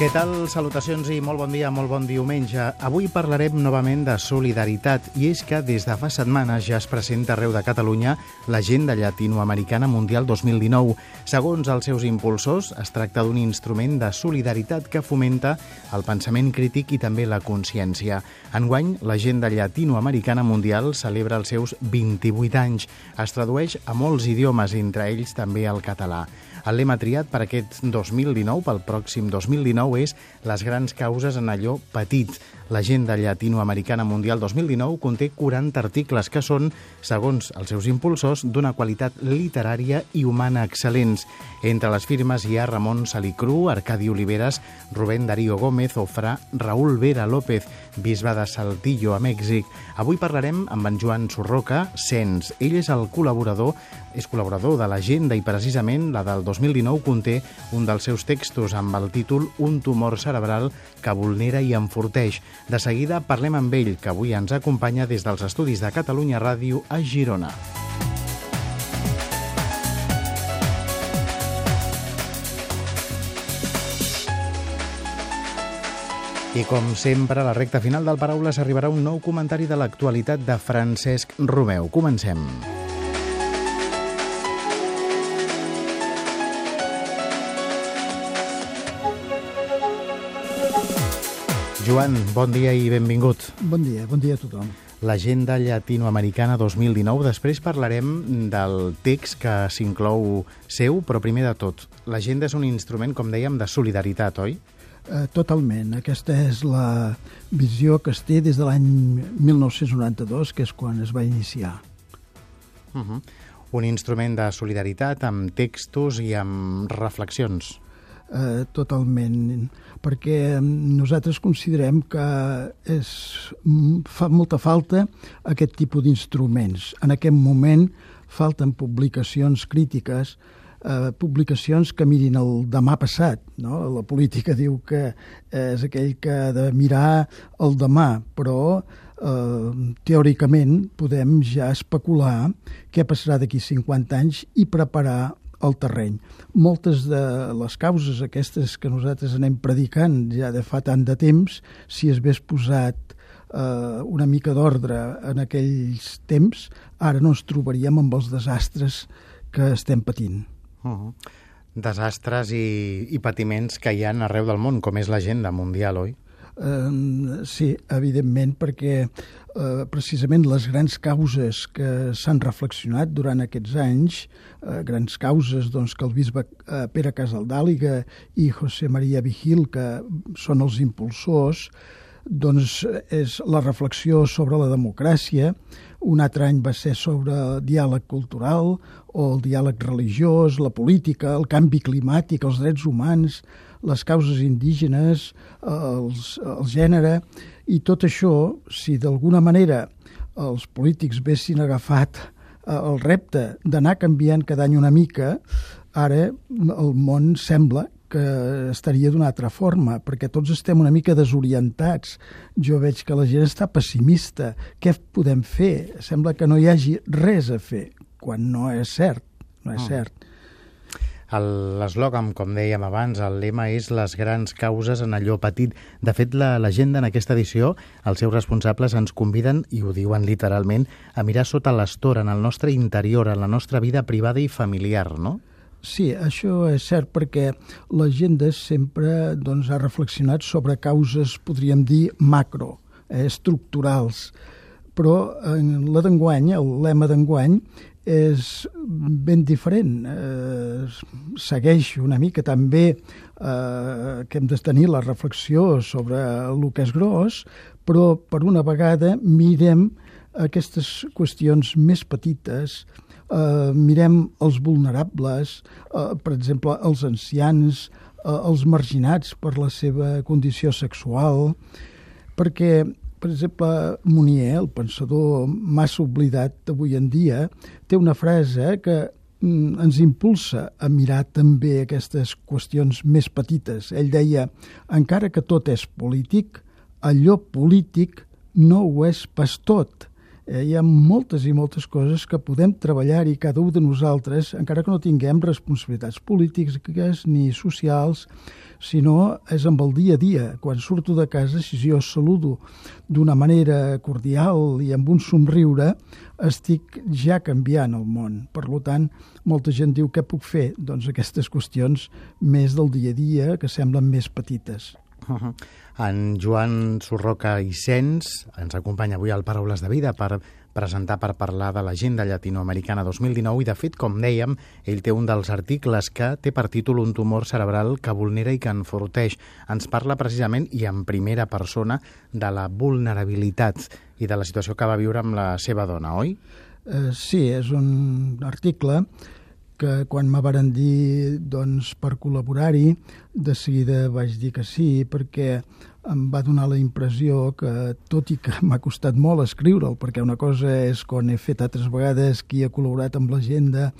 Què tal? Salutacions i molt bon dia, molt bon diumenge. Avui parlarem novament de solidaritat i és que des de fa setmanes ja es presenta arreu de Catalunya l'Agenda Llatinoamericana Mundial 2019. Segons els seus impulsors, es tracta d'un instrument de solidaritat que fomenta el pensament crític i també la consciència. Enguany, l'Agenda Llatinoamericana Mundial celebra els seus 28 anys. Es tradueix a molts idiomes, entre ells també el català. El lema triat per aquest 2019, pel pròxim 2019, és les grans causes en allò petit. L'agenda llatinoamericana mundial 2019 conté 40 articles que són, segons els seus impulsors, d'una qualitat literària i humana excel·lents. Entre les firmes hi ha Ramon Salicru, Arcadi Oliveres, Rubén Darío Gómez o Fra Raúl Vera López, bisbe de Saltillo, a Mèxic. Avui parlarem amb en Joan Sorroca, Sens. Ell és el col·laborador és col·laborador de l'agenda i precisament la del 2019 conté un dels seus textos amb el títol Un tumor cerebral que vulnera i enforteix. De seguida parlem amb ell, que avui ens acompanya des dels estudis de Catalunya Ràdio a Girona. I com sempre, a la recta final del Paraules arribarà un nou comentari de l'actualitat de Francesc Romeu. Comencem. Joan, bon dia i benvingut. Bon dia, bon dia a tothom. L'Agenda Llatinoamericana 2019. Després parlarem del text que s'inclou seu, però primer de tot, l'agenda és un instrument, com dèiem, de solidaritat, oi? Eh, totalment. Aquesta és la visió que es té des de l'any 1992, que és quan es va iniciar. Uh -huh. Un instrument de solidaritat amb textos i amb reflexions eh, totalment, perquè nosaltres considerem que és, fa molta falta aquest tipus d'instruments. En aquest moment falten publicacions crítiques, eh, publicacions que mirin el demà passat. No? La política diu que és aquell que ha de mirar el demà, però eh, teòricament podem ja especular què passarà d'aquí 50 anys i preparar el terreny. Moltes de les causes aquestes que nosaltres anem predicant ja de fa tant de temps, si es hagués posat eh, una mica d'ordre en aquells temps, ara no ens trobaríem amb els desastres que estem patint. Uh -huh. Desastres i, i patiments que hi ha arreu del món, com és l'agenda mundial, oi? Eh, sí, evidentment, perquè eh, precisament les grans causes que s'han reflexionat durant aquests anys, eh, grans causes doncs, que el bisbe eh, Pere Casaldàliga i José María Vigil, que són els impulsors, doncs és la reflexió sobre la democràcia, un altre any va ser sobre diàleg cultural o el diàleg religiós, la política, el canvi climàtic, els drets humans, les causes indígenes, els, el gènere, i tot això, si d'alguna manera els polítics vessin agafat eh, el repte d'anar canviant cada any una mica, ara el món sembla que estaria d'una altra forma, perquè tots estem una mica desorientats. Jo veig que la gent està pessimista. Què podem fer? Sembla que no hi hagi res a fer, quan no és cert. No és oh. cert. L'eslògan, com dèiem abans, el lema és les grans causes en allò petit. De fet, l'agenda en aquesta edició, els seus responsables ens conviden, i ho diuen literalment, a mirar sota l'estora, en el nostre interior, en la nostra vida privada i familiar, no? Sí, això és cert perquè l'agenda sempre doncs, ha reflexionat sobre causes, podríem dir, macro, eh, estructurals. Però en la d'enguany, el lema d'enguany, és ben diferent. Eh, segueix una mica també eh, que hem de tenir la reflexió sobre el que és gros, però per una vegada mirem aquestes qüestions més petites, eh, mirem els vulnerables, eh, per exemple, els ancians, eh, els marginats per la seva condició sexual, perquè per exemple, Munier, el pensador massa oblidat d'avui en dia, té una frase que mm, ens impulsa a mirar també aquestes qüestions més petites. Ell deia, encara que tot és polític, allò polític no ho és pas tot eh, hi ha moltes i moltes coses que podem treballar-hi cada un de nosaltres, encara que no tinguem responsabilitats polítiques ni socials, sinó és amb el dia a dia. Quan surto de casa, si jo saludo d'una manera cordial i amb un somriure, estic ja canviant el món. Per tant, molta gent diu què puc fer? Doncs aquestes qüestions més del dia a dia que semblen més petites. Uh -huh. En Joan Surroca i Sens ens acompanya avui al Paraules de Vida per presentar per parlar de l'agenda llatinoamericana 2019 i, de fet, com dèiem, ell té un dels articles que té per títol un tumor cerebral que vulnera i que enforteix. Ens parla precisament i en primera persona de la vulnerabilitat i de la situació que va viure amb la seva dona, oi? Eh, sí, és un article que quan me varen dir doncs, per col·laborar-hi, de seguida vaig dir que sí, perquè em va donar la impressió que, tot i que m'ha costat molt escriure'l, perquè una cosa és quan he fet altres vegades qui ha col·laborat amb l'agenda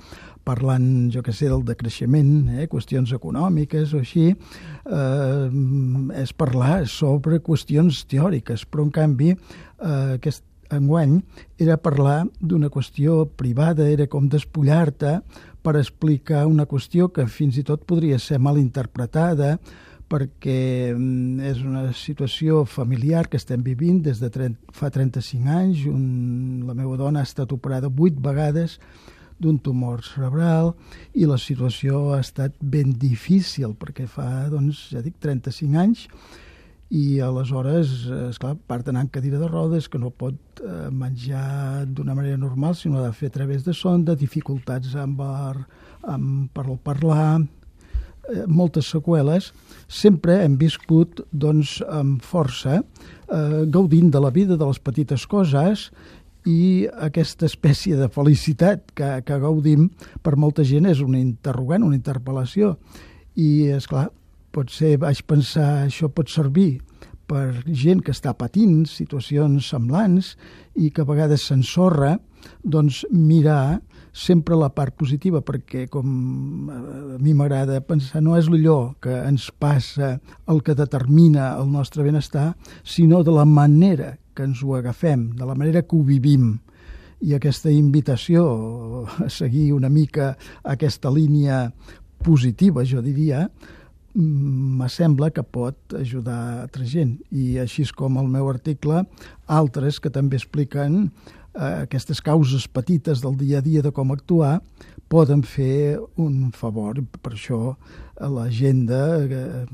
parlant, jo que sé, del decreixement, eh, qüestions econòmiques o així, eh, és parlar sobre qüestions teòriques, però en canvi eh, aquest enguany era parlar d'una qüestió privada, era com despullar-te per explicar una qüestió que fins i tot podria ser mal interpretada perquè mm, és una situació familiar que estem vivint des de 30, fa 35 anys. Un, la meva dona ha estat operada 8 vegades d'un tumor cerebral i la situació ha estat ben difícil perquè fa, doncs, ja dic, 35 anys i aleshores, esclar, part d'anar en cadira de rodes, que no pot eh, menjar d'una manera normal, sinó ha de fer a través de sonda, dificultats amb, amb per parlar, eh, moltes seqüeles, sempre hem viscut doncs, amb força, eh, gaudint de la vida, de les petites coses, i aquesta espècie de felicitat que, que gaudim per molta gent és una interrogant, una interpel·lació. I, és clar potser vaig pensar això pot servir per gent que està patint situacions semblants i que a vegades s'ensorra, doncs mirar sempre la part positiva, perquè com a mi m'agrada pensar, no és allò que ens passa el que determina el nostre benestar, sinó de la manera que ens ho agafem, de la manera que ho vivim. I aquesta invitació a seguir una mica aquesta línia positiva, jo diria, me sembla que pot ajudar altra gent. I així com el meu article, altres que també expliquen eh, aquestes causes petites del dia a dia de com actuar poden fer un favor. Per això l'agenda, eh,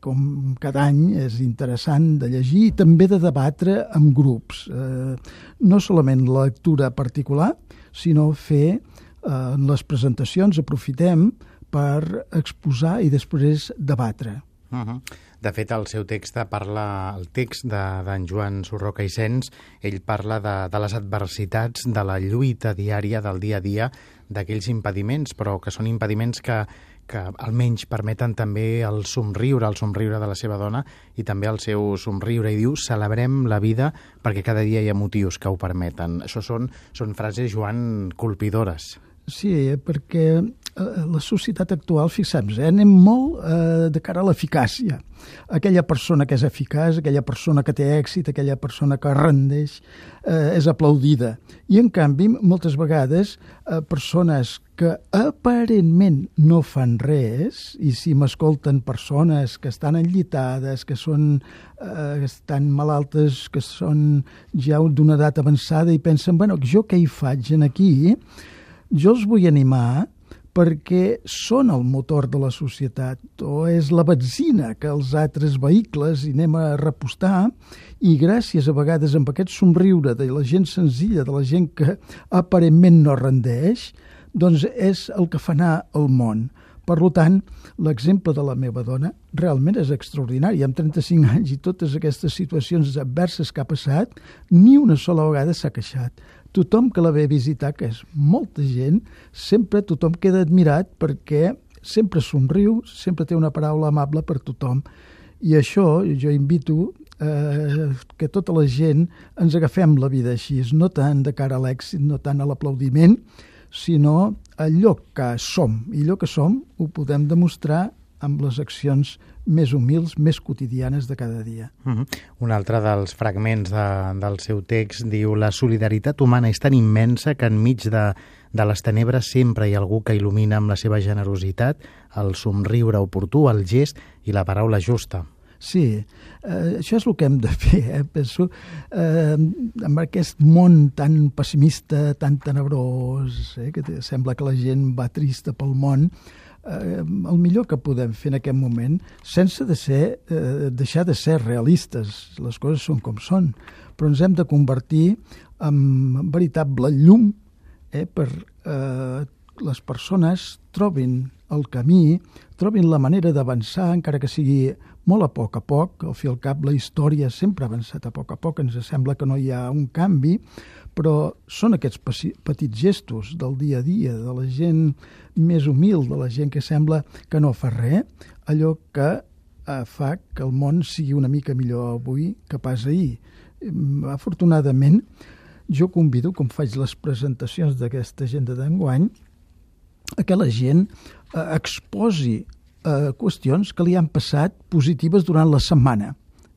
com cada any, és interessant de llegir i també de debatre amb grups. Eh, no solament la lectura particular, sinó fer eh, en les presentacions, aprofitem per exposar i després debatre. Uh -huh. De fet, el seu text parla, el text d'en de, Joan Surroca i Sens, ell parla de, de les adversitats, de la lluita diària, del dia a dia, d'aquells impediments, però que són impediments que, que almenys permeten també el somriure, el somriure de la seva dona i també el seu somriure. I diu, celebrem la vida perquè cada dia hi ha motius que ho permeten. Això són, són frases, Joan, colpidores. Sí, perquè la societat actual, fixem-nos, eh, anem molt eh, de cara a l'eficàcia. Aquella persona que és eficaç, aquella persona que té èxit, aquella persona que rendeix, eh, és aplaudida. I, en canvi, moltes vegades, eh, persones que aparentment no fan res, i si m'escolten persones que estan enllitades, que són eh, estan malaltes, que són ja d'una edat avançada i pensen, bueno, jo què hi faig en aquí? Jo els vull animar perquè són el motor de la societat o és la benzina que els altres vehicles hi anem a repostar i gràcies a vegades amb aquest somriure de la gent senzilla, de la gent que aparentment no rendeix, doncs és el que fa anar el món. Per tant, l'exemple de la meva dona realment és extraordinari. Amb 35 anys i totes aquestes situacions adverses que ha passat, ni una sola vegada s'ha queixat tothom que la ve a visitar, que és molta gent, sempre tothom queda admirat perquè sempre somriu, sempre té una paraula amable per tothom. I això jo invito eh, que tota la gent ens agafem la vida així, no tant de cara a l'èxit, no tant a l'aplaudiment, sinó allò que som i allò que som ho podem demostrar amb les accions més humils, més quotidianes de cada dia. Uh -huh. Un altre dels fragments de, del seu text diu la solidaritat humana és tan immensa que enmig de, de les tenebres sempre hi ha algú que il·lumina amb la seva generositat, el somriure oportú, el gest i la paraula justa. Sí, eh, això és el que hem de fer, eh? penso, eh, amb aquest món tan pessimista, tan tenebrós, eh? que sembla que la gent va trista pel món, eh, el millor que podem fer en aquest moment, sense de ser, eh, deixar de ser realistes, les coses són com són, però ens hem de convertir en veritable llum eh, per eh, les persones trobin el camí, trobin la manera d'avançar, encara que sigui molt a poc a poc, al fi al cap la història sempre ha avançat a poc a poc, ens sembla que no hi ha un canvi, però són aquests petits gestos del dia a dia, de la gent més humil, de la gent que sembla que no fa res, allò que eh, fa que el món sigui una mica millor avui que pas ahir. Mm, afortunadament, jo convido, com faig les presentacions d'aquesta agenda d'enguany, a que la gent eh, exposi eh, qüestions que li han passat positives durant la setmana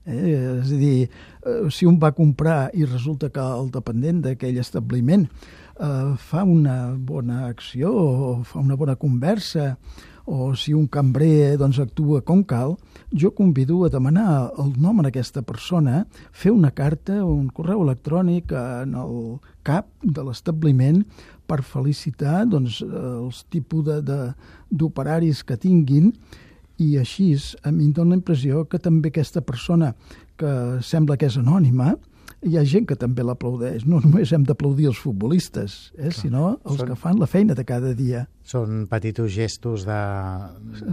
Eh? És a dir, eh, si un va comprar i resulta que el dependent d'aquell establiment eh, fa una bona acció o fa una bona conversa o si un cambrer doncs, actua com cal, jo convido a demanar el nom en aquesta persona, fer una carta o un correu electrònic en el cap de l'establiment per felicitar doncs, els tipus d'operaris que tinguin i així a mi em dóna la impressió que també aquesta persona que sembla que és anònima hi ha gent que també l'aplaudeix. No només hem d'aplaudir els futbolistes, eh, sinó els Són... que fan la feina de cada dia. Són petits gestos de,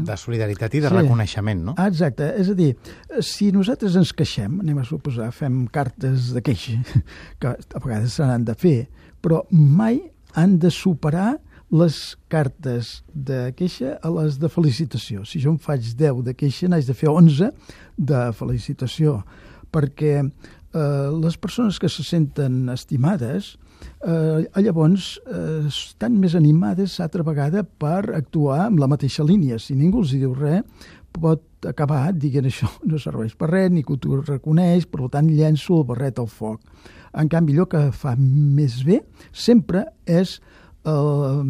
de solidaritat i de sí. reconeixement, no? Ah, exacte. És a dir, si nosaltres ens queixem, anem a suposar, fem cartes de queixa, que a vegades se n'han de fer, però mai han de superar les cartes de queixa a les de felicitació. Si jo en faig 10 de queixa, n'haig de fer 11 de felicitació, perquè eh, les persones que se senten estimades eh, llavors eh, estan més animades altra vegada per actuar amb la mateixa línia. Si ningú els diu res, pot acabar dient això no serveix per res, ni que tu reconeix, per tant llenço el barret al foc. En canvi, allò que fa més bé sempre és uh,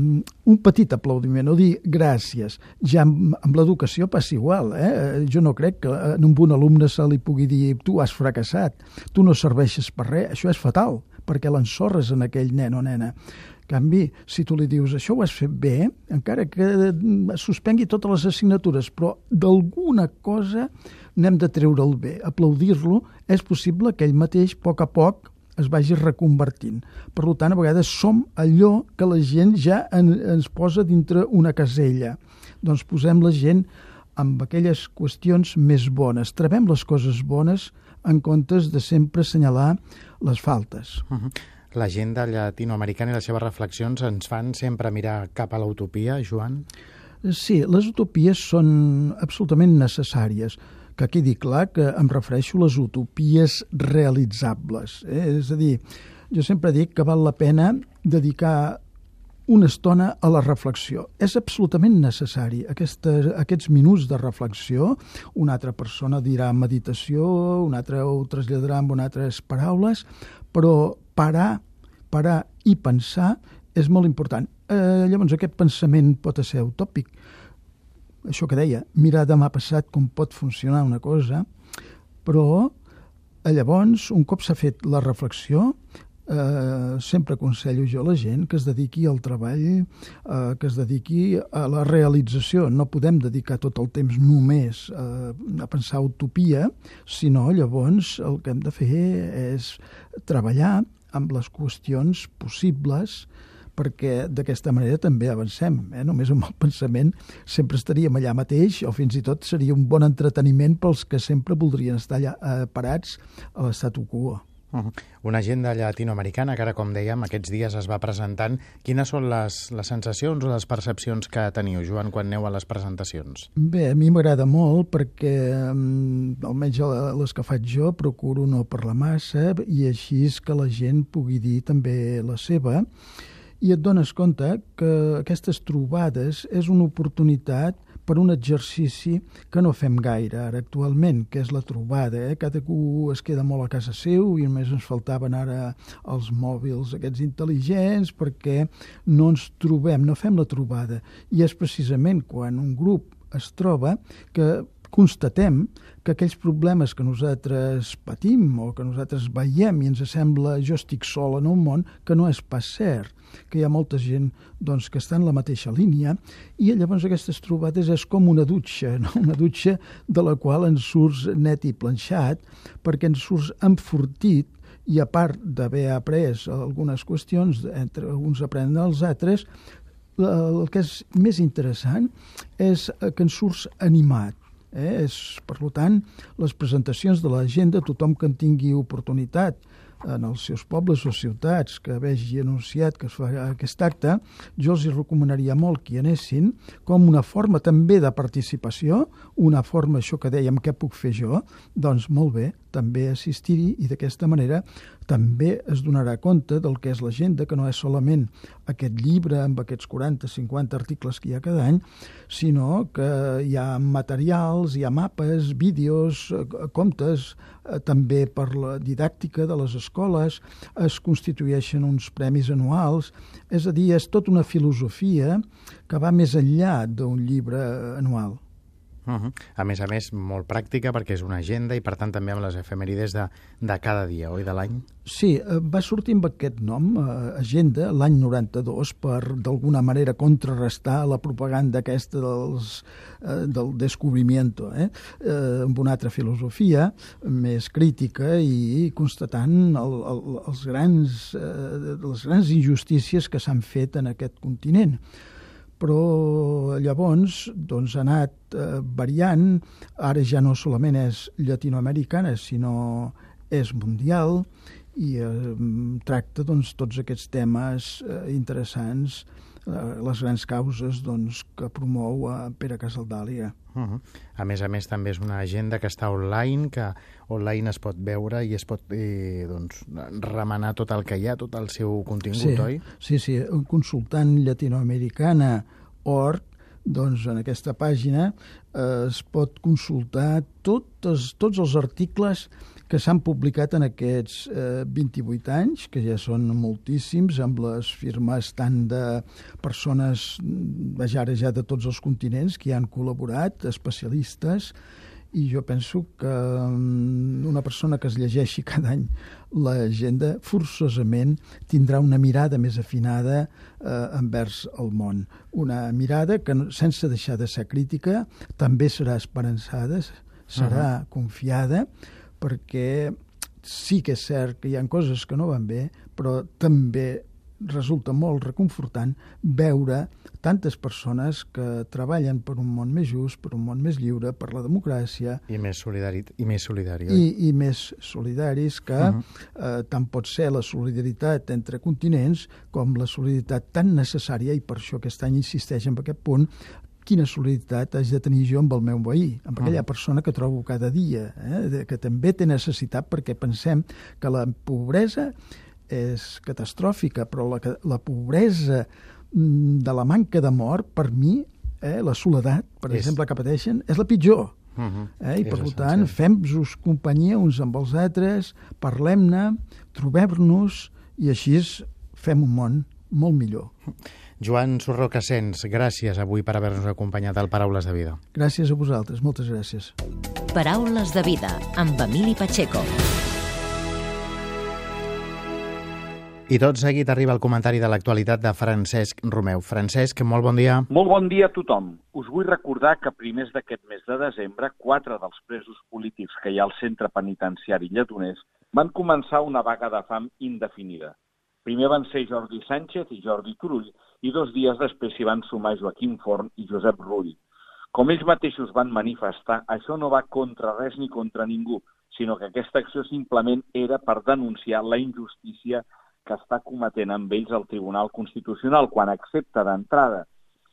un petit aplaudiment, o dir gràcies. Ja amb, amb l'educació passa igual. Eh? Jo no crec que a un bon alumne se li pugui dir tu has fracassat, tu no serveixes per res. Això és fatal, perquè l'ensorres en aquell nen o nena. En canvi, si tu li dius això ho has fet bé, encara que suspengui totes les assignatures, però d'alguna cosa n'hem de treure el bé. Aplaudir-lo és possible que ell mateix, a poc a poc, es vagi reconvertint. Per tant, a vegades som allò que la gent ja en, ens posa dintre una casella. Doncs posem la gent amb aquelles qüestions més bones. Trebem les coses bones en comptes de sempre assenyalar les faltes. Uh -huh. L'agenda llatinoamericana i les seves reflexions ens fan sempre mirar cap a l'utopia, Joan? Sí, les utopies són absolutament necessàries que quedi clar que em refereixo a les utopies realitzables. Eh? És a dir, jo sempre dic que val la pena dedicar una estona a la reflexió. És absolutament necessari. Aquesta, aquests minuts de reflexió, una altra persona dirà meditació, una altra ho traslladarà amb unes altres paraules, però parar, parar i pensar és molt important. Eh, llavors, aquest pensament pot ser utòpic, això que deia, mirar demà passat com pot funcionar una cosa, però eh, llavors, un cop s'ha fet la reflexió, eh, sempre aconsello jo a la gent que es dediqui al treball, eh, que es dediqui a la realització. No podem dedicar tot el temps només eh, a pensar utopia, sinó llavors el que hem de fer és treballar amb les qüestions possibles perquè d'aquesta manera també avancem. Eh? Només amb el pensament sempre estaríem allà mateix o fins i tot seria un bon entreteniment pels que sempre voldrien estar allà eh, parats a l'estat quo. Uh -huh. Una agenda llatinoamericana que ara, com dèiem, aquests dies es va presentant. Quines són les, les sensacions o les percepcions que teniu, Joan, quan aneu a les presentacions? Bé, a mi m'agrada molt perquè, almenys les que faig jo, procuro no parlar massa i així és que la gent pugui dir també la seva i et dones compte que aquestes trobades és una oportunitat per un exercici que no fem gaire ara actualment, que és la trobada. Eh? Cadascú es queda molt a casa seu i només ens faltaven ara els mòbils aquests intel·ligents perquè no ens trobem, no fem la trobada. I és precisament quan un grup es troba que constatem que aquells problemes que nosaltres patim o que nosaltres veiem i ens sembla jo estic sol en un món, que no és pas cert, que hi ha molta gent doncs, que està en la mateixa línia i llavors aquestes trobades és com una dutxa, no? una dutxa de la qual ens surts net i planxat perquè ens surts enfortit i a part d'haver après algunes qüestions, entre uns aprenen els altres, el que és més interessant és que ens surts animat, Eh? És, per tant, les presentacions de l'agenda, tothom que en tingui oportunitat en els seus pobles o ciutats que vegi anunciat que es fa aquest acte, jo els hi recomanaria molt que hi anessin com una forma també de participació, una forma, això que dèiem, què puc fer jo? Doncs molt bé, també assistir-hi i d'aquesta manera també es donarà compte del que és l'agenda, que no és solament aquest llibre amb aquests 40-50 articles que hi ha cada any, sinó que hi ha materials, hi ha mapes, vídeos, eh, comptes, eh, també per la didàctica de les escoles, es constitueixen uns premis anuals, és a dir, és tota una filosofia que va més enllà d'un llibre anual. Uh -huh. A més a més, molt pràctica perquè és una agenda i per tant també amb les efemèrides de, de cada dia, oi, de l'any? Sí, eh, va sortir amb aquest nom, eh, agenda, l'any 92, per d'alguna manera contrarrestar la propaganda aquesta dels, eh, del descobrimiento, eh? eh? amb una altra filosofia més crítica i constatant el, el, els grans, eh, les grans injustícies que s'han fet en aquest continent però llavors doncs, ha anat eh, variant, ara ja no solament és llatinoamericana, sinó és mundial i eh, tracta doncs, tots aquests temes eh, interessants, les grans causes doncs, que promou a Pere Casaldàlia. Uh -huh. A més a més, també és una agenda que està online, que online es pot veure i es pot eh, doncs, remenar tot el que hi ha, tot el seu contingut, sí, oi? Sí, sí. Consultant llatinoamericana.org doncs en aquesta pàgina eh, es pot consultar tots, tots els articles que s'han publicat en aquests eh, 28 anys, que ja són moltíssims, amb les firmes tant de persones, ja ara ja de tots els continents, que hi han col·laborat, especialistes, i jo penso que mm, una persona que es llegeixi cada any l'agenda forçosament tindrà una mirada més afinada eh, envers el món. Una mirada que, sense deixar de ser crítica, també serà esperançada, serà uh -huh. confiada, perquè sí que és cert que hi ha coses que no van bé, però també resulta molt reconfortant veure tantes persones que treballen per un món més just, per un món més lliure, per la democràcia... I més solidari. I més solidari, I, i més solidaris que uh -huh. eh, tant pot ser la solidaritat entre continents com la solidaritat tan necessària, i per això aquest any insisteix en aquest punt, quina solidaritat haig de tenir jo amb el meu veí, amb aquella mm. persona que trobo cada dia, eh, que també té necessitat perquè pensem que la pobresa és catastròfica, però la, la pobresa mm, de la manca de mort, per mi, eh, la soledat, per és... exemple, que pateixen, és la pitjor. Uh mhm. -huh. eh? I, és per tant, fem-nos companyia uns amb els altres, parlem-ne, trobem-nos i així fem un món molt millor. Joan Sorro Cassens, gràcies avui per haver-nos acompanyat al Paraules de Vida. Gràcies a vosaltres, moltes gràcies. Paraules de Vida, amb Emili Pacheco. I tot seguit arriba el comentari de l'actualitat de Francesc Romeu. Francesc, molt bon dia. Molt bon dia a tothom. Us vull recordar que a primers d'aquest mes de desembre, quatre dels presos polítics que hi ha al centre penitenciari lledoners van començar una vaga de fam indefinida. Primer van ser Jordi Sánchez i Jordi Turull, i dos dies després s'hi van sumar Joaquim Forn i Josep Rull. Com ells mateixos van manifestar, això no va contra res ni contra ningú, sinó que aquesta acció simplement era per denunciar la injustícia que està cometent amb ells el Tribunal Constitucional quan accepta d'entrada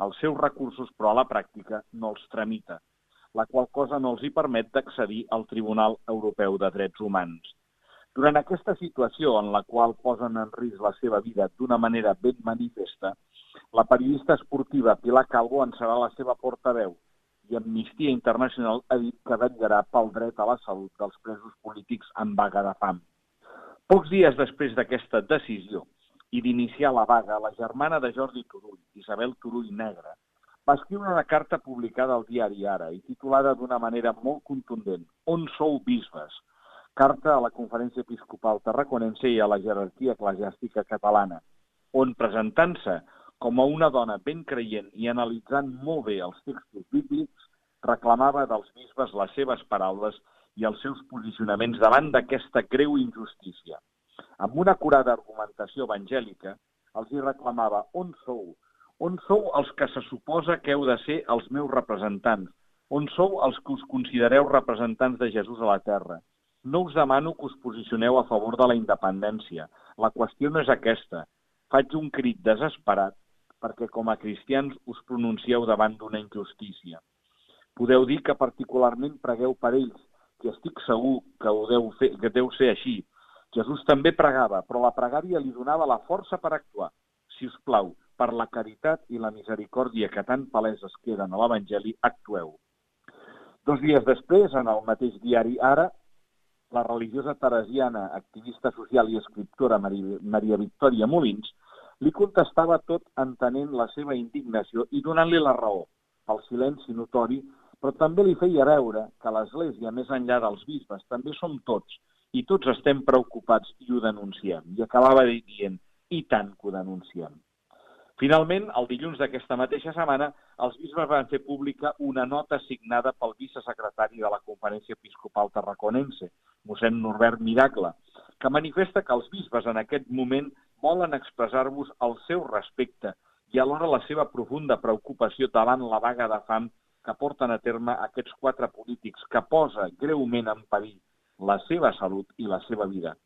els seus recursos però a la pràctica no els tramita, la qual cosa no els hi permet d'accedir al Tribunal Europeu de Drets Humans. Durant aquesta situació en la qual posen en risc la seva vida d'una manera ben manifesta, la periodista esportiva Pilar Calvo en serà la seva portaveu i Amnistia Internacional ha dit que vetllarà pel dret a la salut dels presos polítics en vaga de fam. Pocs dies després d'aquesta decisió i d'iniciar la vaga, la germana de Jordi Turull, Isabel Turull Negra, va escriure una carta publicada al diari Ara i titulada d'una manera molt contundent On sou bisbes? Carta a la Conferència Episcopal Tarraconense i a la jerarquia eclesiàstica catalana, on presentant-se com a una dona ben creient i analitzant molt bé els textos bíblics, reclamava dels bisbes les seves paraules i els seus posicionaments davant d'aquesta greu injustícia. Amb una curada argumentació evangèlica, els hi reclamava on sou, on sou els que se suposa que heu de ser els meus representants, on sou els que us considereu representants de Jesús a la terra. No us demano que us posicioneu a favor de la independència. La qüestió no és aquesta. Faig un crit desesperat perquè com a cristians us pronuncieu davant d'una injustícia. Podeu dir que particularment pregueu per ells, que estic segur que, ho deu, fer, que deu ser així. Jesús també pregava, però la pregària li donava la força per actuar. Si us plau, per la caritat i la misericòrdia que tan paleses queden a l'Evangeli, actueu. Dos dies després, en el mateix diari Ara, la religiosa teresiana, activista social i escriptora Maria Victòria Molins li contestava tot entenent la seva indignació i donant-li la raó, pel silenci notori, però també li feia veure que l'Església, més enllà dels bisbes, també som tots, i tots estem preocupats i ho denunciem. I acabava dient, i tant que ho denunciem. Finalment, el dilluns d'aquesta mateixa setmana, els bisbes van fer pública una nota signada pel vicesecretari de la Conferència Episcopal Tarraconense, mossèn Norbert Miracle, que manifesta que els bisbes en aquest moment volen expressar-vos el seu respecte i alhora la seva profunda preocupació davant la vaga de fam que porten a terme aquests quatre polítics que posa greument en perill la seva salut i la seva vida.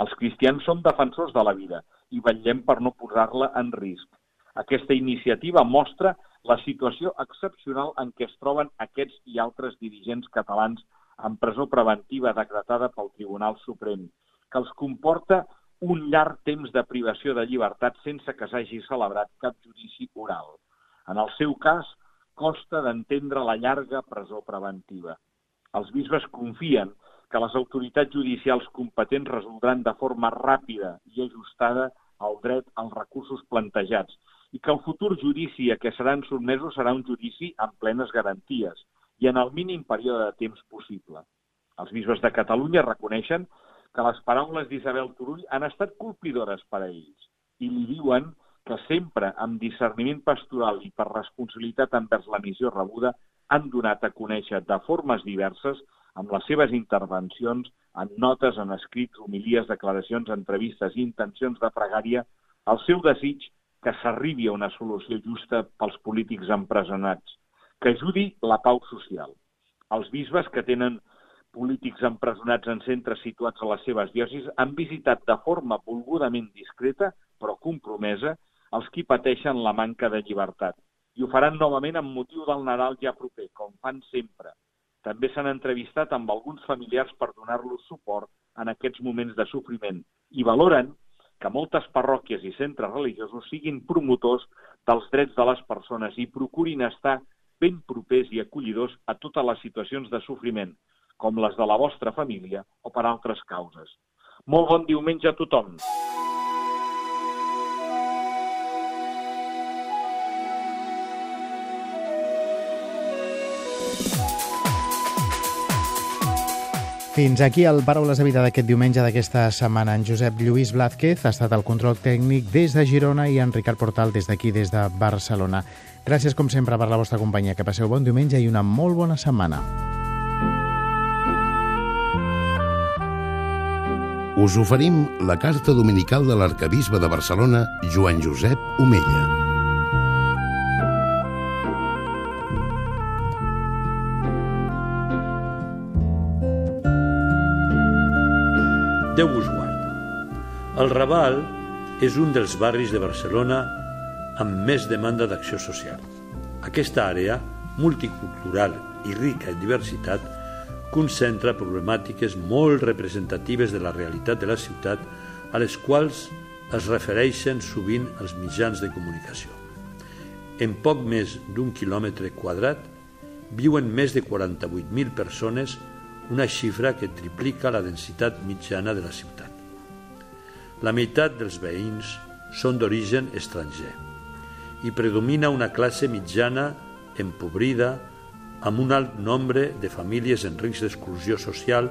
Els cristians som defensors de la vida i vetllem per no posar-la en risc. Aquesta iniciativa mostra la situació excepcional en què es troben aquests i altres dirigents catalans en presó preventiva decretada pel Tribunal Suprem, que els comporta un llarg temps de privació de llibertat sense que s'hagi celebrat cap judici oral. En el seu cas, costa d'entendre la llarga presó preventiva. Els bisbes confien que les autoritats judicials competents resoldran de forma ràpida i ajustada el dret als recursos plantejats i que el futur judici a què seran sotmesos serà un judici amb plenes garanties i en el mínim període de temps possible. Els bisbes de Catalunya reconeixen que les paraules d'Isabel Turull han estat colpidores per a ells i li diuen que sempre amb discerniment pastoral i per responsabilitat envers la missió rebuda han donat a conèixer de formes diverses amb les seves intervencions, en notes, en escrits, homilies, declaracions, entrevistes i intencions de pregària, el seu desig que s'arribi a una solució justa pels polítics empresonats, que ajudi la pau social. Els bisbes que tenen polítics empresonats en centres situats a les seves diòcis han visitat de forma volgudament discreta, però compromesa, els qui pateixen la manca de llibertat. I ho faran novament amb motiu del Nadal ja proper, com fan sempre. També s'han entrevistat amb alguns familiars per donar-los suport en aquests moments de sofriment i valoren que moltes parròquies i centres religiosos siguin promotors dels drets de les persones i procurin estar ben propers i acollidors a totes les situacions de sofriment, com les de la vostra família o per altres causes. Molt bon diumenge a tothom! Fins aquí el Paraules de Vida d'aquest diumenge d'aquesta setmana. En Josep Lluís Blázquez ha estat el control tècnic des de Girona i en Ricard Portal des d'aquí, des de Barcelona. Gràcies, com sempre, per la vostra companyia. Que passeu bon diumenge i una molt bona setmana. us oferim la carta dominical de l'arcabisbe de Barcelona, Joan Josep Omella. Déu vos guard. El Raval és un dels barris de Barcelona amb més demanda d'acció social. Aquesta àrea, multicultural i rica en diversitat, concentra problemàtiques molt representatives de la realitat de la ciutat a les quals es refereixen sovint els mitjans de comunicació. En poc més d'un quilòmetre quadrat viuen més de 48.000 persones, una xifra que triplica la densitat mitjana de la ciutat. La meitat dels veïns són d'origen estranger i predomina una classe mitjana empobrida amb un alt nombre de famílies en risc d'exclusió social,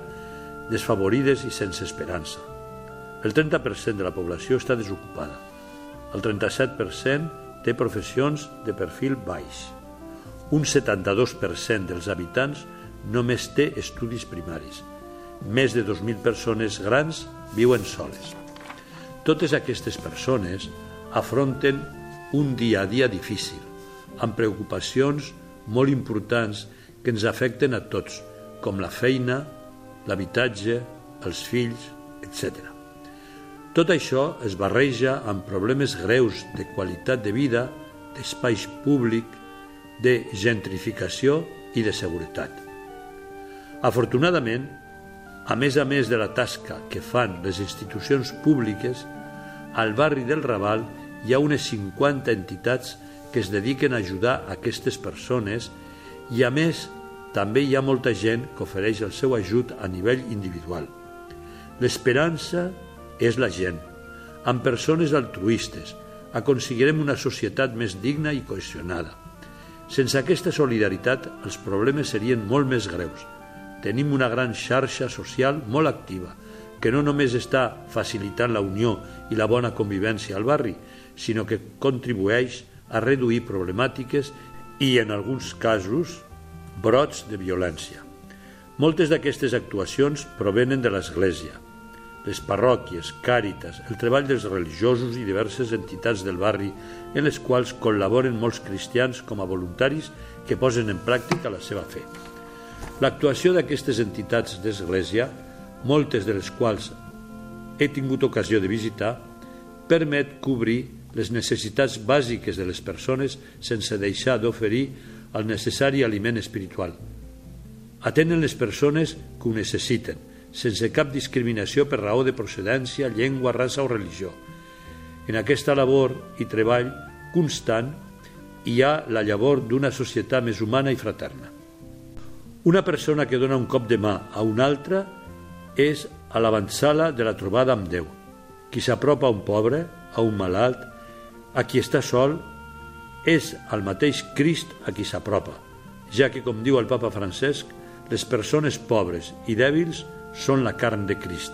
desfavorides i sense esperança. El 30% de la població està desocupada. El 37% té professions de perfil baix. Un 72% dels habitants només té estudis primaris. Més de 2.000 persones grans viuen soles. Totes aquestes persones afronten un dia a dia difícil, amb preocupacions molt importants que ens afecten a tots, com la feina, l'habitatge, els fills, etc. Tot això es barreja amb problemes greus de qualitat de vida, d'espai públic, de gentrificació i de seguretat. Afortunadament, a més a més de la tasca que fan les institucions públiques, al barri del Raval hi ha unes 50 entitats que es dediquen a ajudar aquestes persones i, a més, també hi ha molta gent que ofereix el seu ajut a nivell individual. L'esperança és la gent. Amb persones altruistes aconseguirem una societat més digna i cohesionada. Sense aquesta solidaritat, els problemes serien molt més greus. Tenim una gran xarxa social molt activa, que no només està facilitant la unió i la bona convivència al barri, sinó que contribueix a reduir problemàtiques i, en alguns casos, brots de violència. Moltes d'aquestes actuacions provenen de l'Església, les parròquies, càritas, el treball dels religiosos i diverses entitats del barri en les quals col·laboren molts cristians com a voluntaris que posen en pràctica la seva fe. L'actuació d'aquestes entitats d'Església, moltes de les quals he tingut ocasió de visitar, permet cobrir les necessitats bàsiques de les persones sense deixar d'oferir el necessari aliment espiritual. Atenen les persones que ho necessiten, sense cap discriminació per raó de procedència, llengua, raça o religió. En aquesta labor i treball constant hi ha la llavor d'una societat més humana i fraterna. Una persona que dona un cop de mà a una altra és a l'avançala de la trobada amb Déu. Qui s'apropa a un pobre, a un malalt, a qui està sol és el mateix Crist a qui s'apropa, ja que, com diu el papa Francesc, les persones pobres i dèbils són la carn de Crist.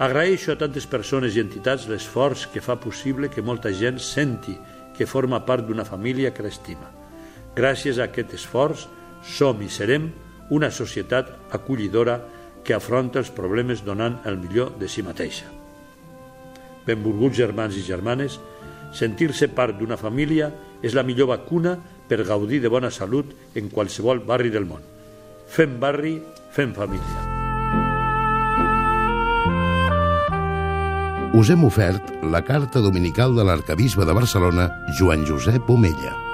Agraeixo a tantes persones i entitats l'esforç que fa possible que molta gent senti que forma part d'una família que l'estima. Gràcies a aquest esforç som i serem una societat acollidora que afronta els problemes donant el millor de si mateixa benvolguts germans i germanes, sentir-se part d'una família és la millor vacuna per gaudir de bona salut en qualsevol barri del món. Fem barri, fem família. Us hem ofert la carta dominical de l'arcabisbe de Barcelona, Joan Josep Omella.